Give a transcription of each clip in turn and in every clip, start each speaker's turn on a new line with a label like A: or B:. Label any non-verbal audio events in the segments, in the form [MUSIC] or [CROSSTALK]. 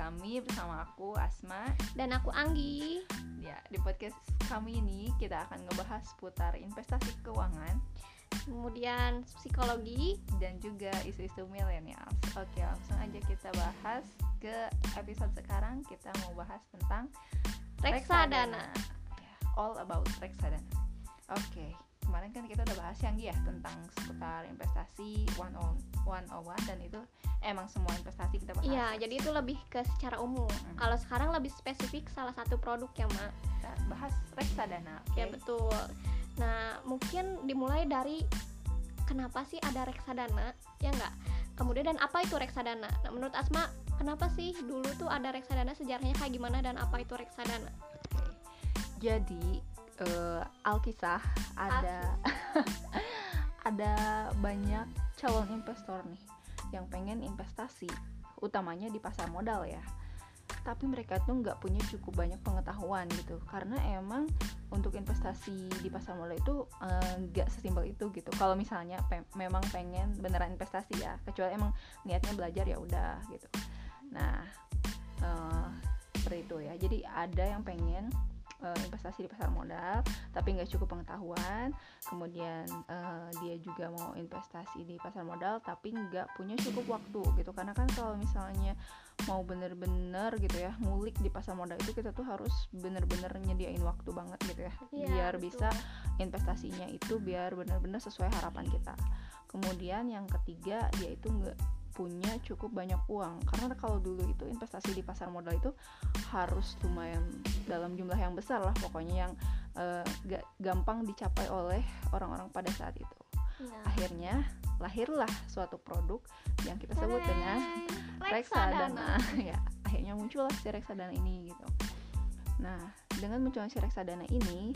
A: kami bersama aku Asma
B: dan aku Anggi.
A: Ya, di podcast kami ini kita akan ngebahas seputar investasi keuangan,
B: Kemudian psikologi
A: dan juga isu-isu millennials. Oke, langsung aja kita bahas ke episode sekarang. Kita mau bahas tentang
B: reksadana.
A: Ya, all about reksadana. Oke, kemarin kan kita udah bahas yang ya tentang seputar investasi one on one on one dan itu emang semua investasi kita bahas.
B: Iya, jadi itu lebih ke secara umum.
A: Mm.
B: Kalau sekarang lebih spesifik salah satu produk ya, Mak.
A: Kita bahas reksadana.
B: Ya
A: oke?
B: betul. Nah, mungkin dimulai dari kenapa sih ada reksadana, ya enggak? Kemudian dan apa itu reksadana? Nah, menurut Asma, kenapa sih dulu tuh ada reksadana sejarahnya kayak gimana dan apa itu reksadana?
A: Jadi eh, Alkisah ada [LAUGHS] ada banyak calon investor nih yang pengen investasi, utamanya di pasar modal ya. Tapi mereka tuh nggak punya cukup banyak pengetahuan gitu, karena emang untuk investasi di pasar modal itu eh, nggak sesimpel itu gitu. Kalau misalnya pe- memang pengen beneran investasi ya, kecuali emang niatnya belajar ya udah gitu. Nah, eh, seperti itu ya. Jadi ada yang pengen eh, investasi di pasar modal tapi nggak cukup pengetahuan. Kemudian eh, dia juga mau investasi di pasar modal tapi nggak punya cukup waktu gitu. Karena kan kalau misalnya mau bener-bener gitu ya ngulik di pasar modal itu kita tuh harus bener-bener nyediain waktu banget gitu ya
B: Iya,
A: biar
B: betul.
A: bisa investasinya itu biar bener-bener sesuai harapan kita. Kemudian yang ketiga dia itu nggak punya cukup banyak uang. Karena kalau dulu itu investasi di pasar modal itu harus lumayan dalam jumlah yang besar lah pokoknya yang eh, gak gampang dicapai oleh orang-orang pada saat itu.
B: Iya.
A: akhirnya lahirlah suatu produk yang kita sebut dengan
B: Tadang!
A: reksadana. [LAUGHS] Ya akhirnya muncullah si reksadana ini gitu. Nah dengan munculnya si reksadana ini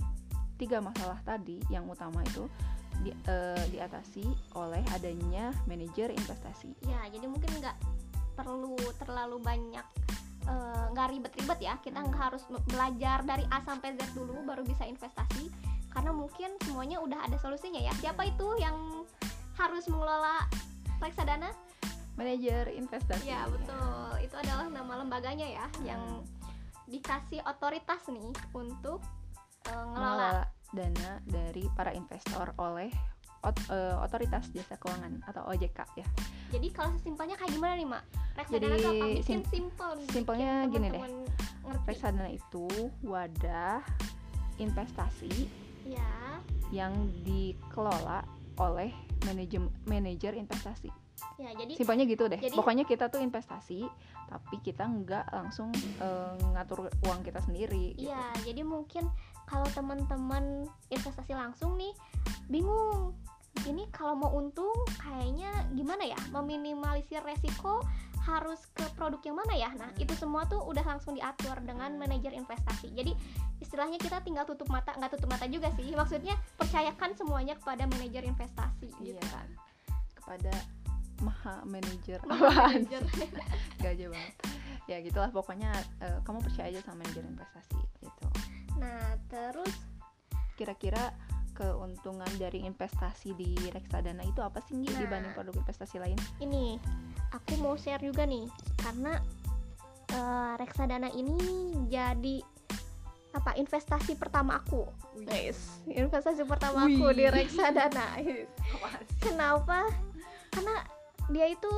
A: tiga masalah tadi yang utama itu di, eh, diatasi oleh adanya manajer investasi
B: Ya, jadi mungkin nggak perlu terlalu banyak eh, nggak ribet-ribet ya. Kita
A: Hmm.
B: nggak harus me- belajar dari A sampai Z dulu baru bisa investasi. Karena mungkin semuanya udah ada solusinya ya. Siapa itu yang harus mengelola reksadana?
A: manajer investasi
B: Ya, betul. Itu adalah nama lembaganya ya yang
A: Hmm.
B: dikasih otoritas nih untuk eh, ngelola.
A: mengelola dana dari para investor oleh ot- eh, otoritas jasa keuangan atau OJK ya
B: Jadi kalau sesimpelnya kayak gimana nih, Mak? Reksadana
A: Jadi,
B: itu apa? Bikin
A: sim-
B: simple nih.
A: simpelnya
B: bikin
A: gini deh.
B: Ngerti.
A: reksadana itu wadah investasi
B: Ya.
A: yang dikelola oleh manajem manajer investasi
B: Ya, jadi
A: simpelnya gitu deh
B: Jadi-
A: pokoknya kita tuh investasi tapi kita nggak langsung eh, ngatur uang kita sendiri gitu.
B: Iya, jadi mungkin kalau teman-teman investasi langsung nih bingung. Ini kalau mau untung kayaknya gimana ya? Meminimalisir resiko harus ke produk yang mana ya? Nah, itu semua tuh udah langsung diatur dengan manajer investasi. Jadi istilahnya kita tinggal tutup mata, nggak tutup mata juga sih. Maksudnya percayakan semuanya kepada manajer investasi gitu
A: Iya.
B: kan.
A: kepada maha manajer
B: Manajer. [LAUGHS]
A: gak aja banget ya gitulah pokoknya eh, kamu percaya aja sama manajer investasi gitu
B: Nah, terus?
A: Kira-kira keuntungan dari investasi di reksadana itu apa sih
B: Nah.
A: dibanding produk investasi lain?
B: Ini aku mau share juga nih karena eh, reksadana ini jadi apa investasi pertama aku. Guys investasi pertama aku
A: Wih.
B: di reksadana [LAUGHS] kenapa? Karena dia itu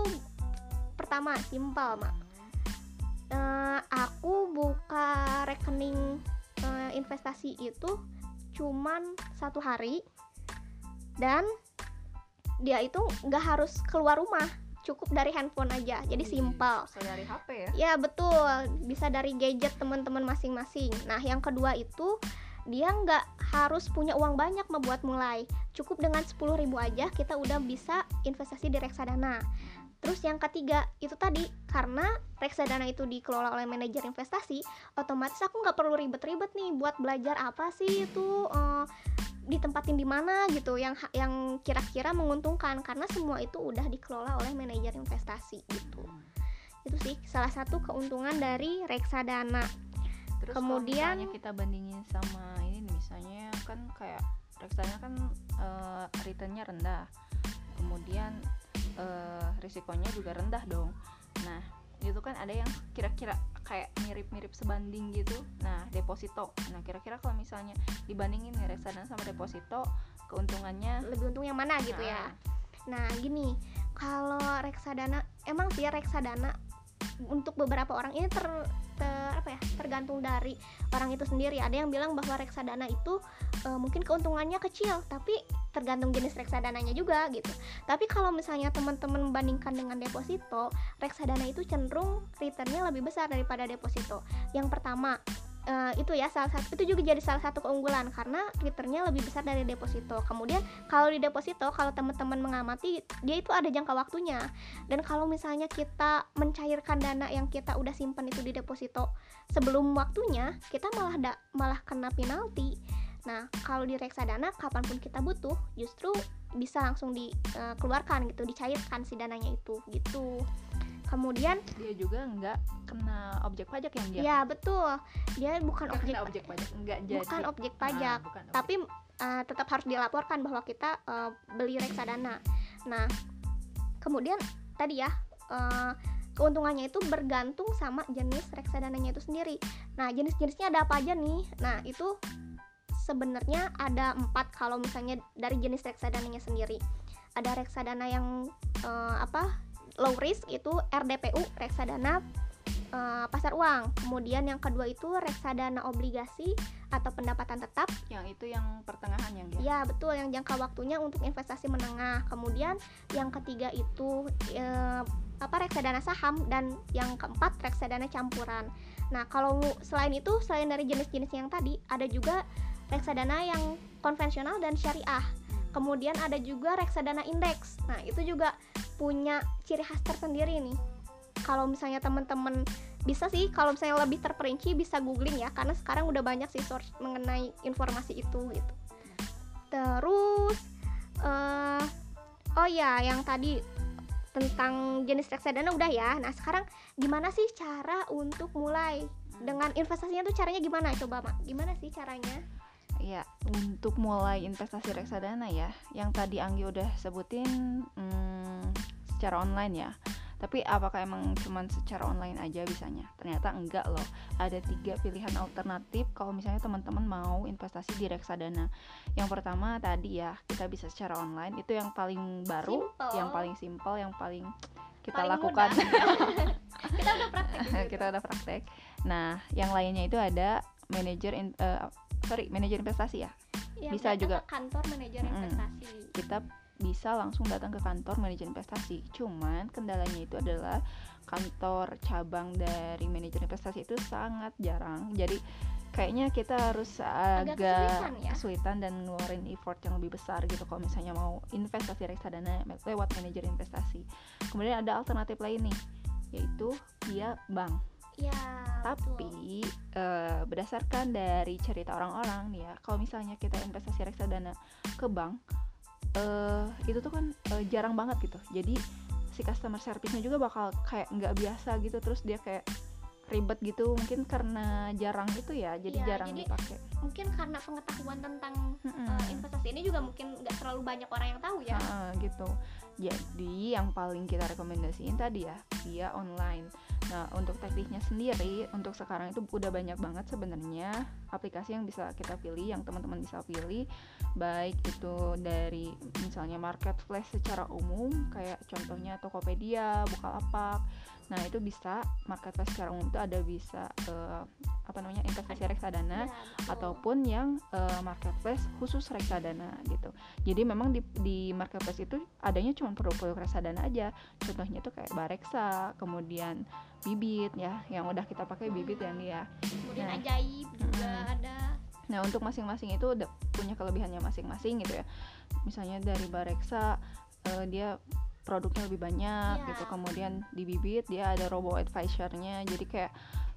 B: pertama simpel mak. Eh, aku buka rekening eh, investasi itu cuman satu hari dan dia itu nggak harus keluar rumah cukup dari handphone aja jadi simpel
A: Bisa dari HP ya
B: Ya betul, bisa dari gadget teman-teman masing-masing. Nah yang kedua itu dia nggak harus punya uang banyak membuat mulai. Cukup dengan 10.000 aja kita udah bisa investasi di reksadana. Terus yang ketiga itu tadi karena reksadana itu dikelola oleh manajer investasi, otomatis aku nggak perlu ribet-ribet nih buat belajar apa sih itu eh, ditempatin di mana gitu yang yang kira-kira menguntungkan karena semua itu udah dikelola oleh manajer investasi gitu. Itu sih salah satu keuntungan dari reksadana.
A: Terus
B: Kemudian-
A: kalau kita bandingin sama ini misalnya kan kayak reksadana kan eh, returnnya rendah, kemudian eh, risikonya juga rendah dong. Nah itu kan ada yang kira-kira kayak mirip-mirip sebanding gitu. Nah deposito. Nah kira-kira kalau misalnya dibandingin nih reksadana sama deposito keuntungannya?
B: Lebih untung yang mana gitu ya? Nah. Gini. Kalau reksadana emang sih ya reksadana untuk beberapa orang ini ter, ter apa ya? Tergantung dari orang itu sendiri. Ada yang bilang bahwa reksadana itu e, mungkin keuntungannya kecil tapi tergantung jenis reksadananya juga gitu. Tapi kalau misalnya teman-teman membandingkan dengan deposito reksadana itu cenderung returnnya lebih besar daripada deposito. Yang pertama uh, itu ya salah satu itu juga jadi salah satu keunggulan karena returnnya lebih besar dari deposito. Kemudian kalau di deposito kalau teman-teman mengamati dia itu ada jangka waktunya. Dan kalau misalnya kita mencairkan dana yang kita udah simpan itu di deposito sebelum waktunya kita malah da, malah kena penalti nah kalau di reksadana kapan pun kita butuh justru bisa langsung dikeluarkan eh, gitu dicairkan si dananya itu gitu. Kemudian
A: dia juga nggak kena objek pajak yang dia
B: ya betul. Dia bukan objek
A: kena objek pajak enggak jadi.
B: Bukan objek pajak
A: bukan objek.
B: tapi uh, tetap harus dilaporkan bahwa kita uh, beli reksadana. Nah kemudian tadi ya uh, keuntungannya itu bergantung sama jenis reksadananya itu sendiri. Nah jenis-jenisnya ada apa aja nih? Nah itu sebenarnya ada empat kalau misalnya dari jenis reksadananya sendiri ada reksadana yang uh, apa low risk itu RDPU reksadana uh, pasar uang. Kemudian yang kedua itu reksadana obligasi atau pendapatan tetap.
A: Yang itu yang pertengahan yang dia.
B: Ya betul, yang jangka waktunya untuk investasi menengah. Kemudian yang ketiga itu uh, apa reksadana saham dan yang keempat reksadana campuran. Nah kalau selain itu selain dari jenis-jenis yang tadi ada juga reksadana yang konvensional dan syariah. Kemudian ada juga reksadana indeks. Nah, itu juga punya ciri khas tersendiri nih. Kalau misalnya teman-teman bisa sih kalau misalnya lebih terperinci bisa googling ya karena sekarang udah banyak sih source mengenai informasi itu gitu. Terus uh, oh ya yang tadi tentang jenis reksadana udah ya. Nah sekarang gimana sih cara untuk mulai? Dengan investasinya tuh caranya gimana? Coba mak. Gimana sih caranya
A: ya untuk mulai investasi reksadana ya yang tadi Anggi udah sebutin hmm, secara online ya. Tapi apakah emang cuman secara online aja bisanya? Ternyata enggak loh. Ada tiga pilihan alternatif kalau misalnya teman-teman mau investasi di reksadana. Yang pertama tadi ya kita bisa secara online itu yang paling baru
B: Simple.
A: yang paling simpel yang paling kita
B: Paling
A: lakukan. [LAUGHS]
B: kita udah praktek
A: kita udah praktek. Nah yang lainnya itu ada manajer eh, sorry manajer investasi ya
B: Ya,
A: bisa juga.
B: ke kantor manajer investasi
A: kita bisa langsung datang ke kantor manajer investasi. Cuman kendalanya itu adalah kantor cabang dari manajer investasi itu sangat jarang. Jadi kayaknya kita harus
B: Agak
A: agak
B: kesulitan ya?
A: kesulitan dan ngeluarin effort yang lebih besar gitu kalau misalnya mau investasi reksadana lewat manajer investasi. Kemudian ada alternatif lain nih, yaitu via bank.
B: Ya betul.
A: Tapi eh, berdasarkan dari cerita orang-orang nih ya, kalau misalnya kita investasi reksadana ke bank, eh itu tuh kan eh, jarang banget gitu. Jadi si customer service-nya juga bakal kayak nggak biasa gitu, terus dia kayak ribet gitu, mungkin karena jarang itu ya, jadi
B: Iya,
A: jarang
B: jadi
A: dipakai.
B: mungkin karena pengetahuan tentang
A: Mm-mm.
B: uh, investasi ini juga mungkin nggak terlalu banyak orang yang tahu ya
A: Ah, gitu. Jadi yang paling kita rekomendasiin tadi ya via online. Nah untuk tekniknya sendiri untuk sekarang itu udah banyak banget sebenarnya aplikasi yang bisa kita pilih, yang teman-teman bisa pilih, baik itu dari misalnya marketplace secara umum kayak contohnya Tokopedia, Bukalapak. Nah itu bisa marketplace secara umum itu ada bisa eh, apa namanya investasi reksadana
B: Ya, betul.
A: ataupun yang eh, marketplace khusus reksadana gitu. Jadi memang di, di marketplace itu adanya cuma produk-produk reksadana aja. Contohnya itu kayak Bareksa, kemudian Bibit ya, yang udah kita pakai Bibit yang dia.
B: kemudian
A: nah.
B: ajaib juga
A: Mm-mm.
B: ada
A: Nah, untuk masing-masing itu udah punya kelebihannya masing-masing gitu ya. Misalnya dari Bareksa eh, dia produknya lebih banyak
B: Iya.
A: gitu. Kemudian di Bibit dia ada robo advisor-nya. Jadi kayak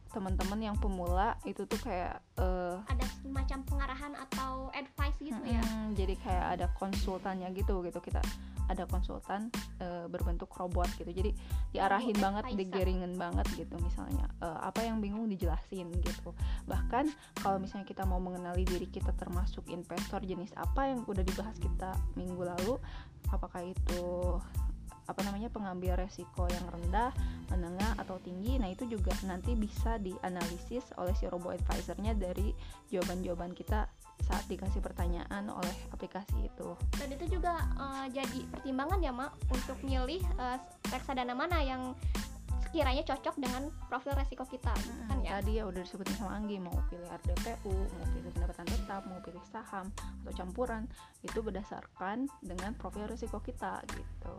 A: teman-teman yang pemula itu tuh kayak eh,
B: ada semacam pengarahan atau advice gitu ya?
A: Mm-mm, jadi kayak ada konsultannya gitu gitu. Kita ada konsultan eh, berbentuk robot gitu. Jadi diarahin
B: Robot
A: banget digeringin banget gitu misalnya. Eh, apa yang bingung dijelasin gitu. Bahkan kalau misalnya kita mau mengenali diri kita termasuk investor jenis apa yang udah dibahas kita minggu lalu apakah itu apa namanya pengambil resiko yang rendah, menengah atau tinggi. Nah, itu juga nanti bisa dianalisis oleh si robo advisornya dari jawaban-jawaban kita saat dikasih pertanyaan oleh aplikasi itu.
B: Dan itu juga uh, jadi pertimbangan ya, Mak, untuk milih uh, reksadana mana yang sekiranya cocok dengan profil resiko kita
A: hmm, kan ya tadi ya udah disebutin sama Anggi mau pilih RDPU mau pilih pendapatan tetap mau pilih saham atau campuran itu berdasarkan dengan profil resiko kita gitu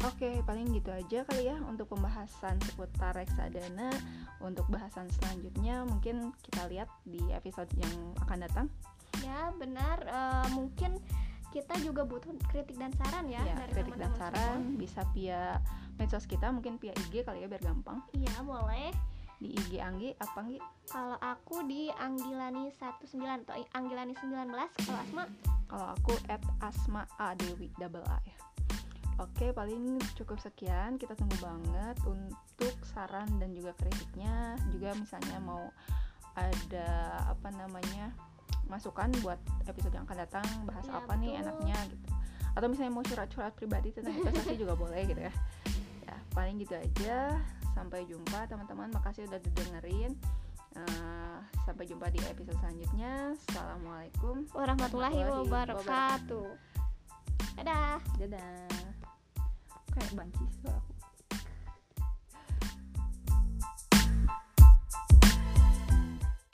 A: Oke, paling gitu aja kali ya untuk pembahasan seputar reksadana. Untuk bahasan selanjutnya mungkin kita lihat di episode yang akan datang.
B: Ya, benar. Uh, mungkin kita juga butuh kritik dan saran ya,
A: ya dari kritik teman -teman dan saran semua. bisa via medsos kita mungkin via IG kali ya biar gampang
B: iya boleh
A: di IG Anggi apa Anggi?
B: Kalau aku di Anggilani 19 atau Anggilani 19 kalau Asma
A: kalau aku at Asma A Dewi double A ya Oke paling cukup sekian. Kita tunggu banget untuk saran dan juga kritiknya. Juga misalnya mau ada apa namanya masukan buat episode yang akan datang bahas ya, apa betul. nih enaknya gitu. Atau misalnya mau curhat-curhat pribadi tentang investasi juga boleh gitu ya. Paling gitu aja. Sampai jumpa teman-teman. Makasih udah didengerin. Uh, sampai jumpa di episode selanjutnya. Assalamualaikum
B: warahmatullahi, wabarakatuh. wabarakatuh. Dadah.
A: Dadah kayak bancis aku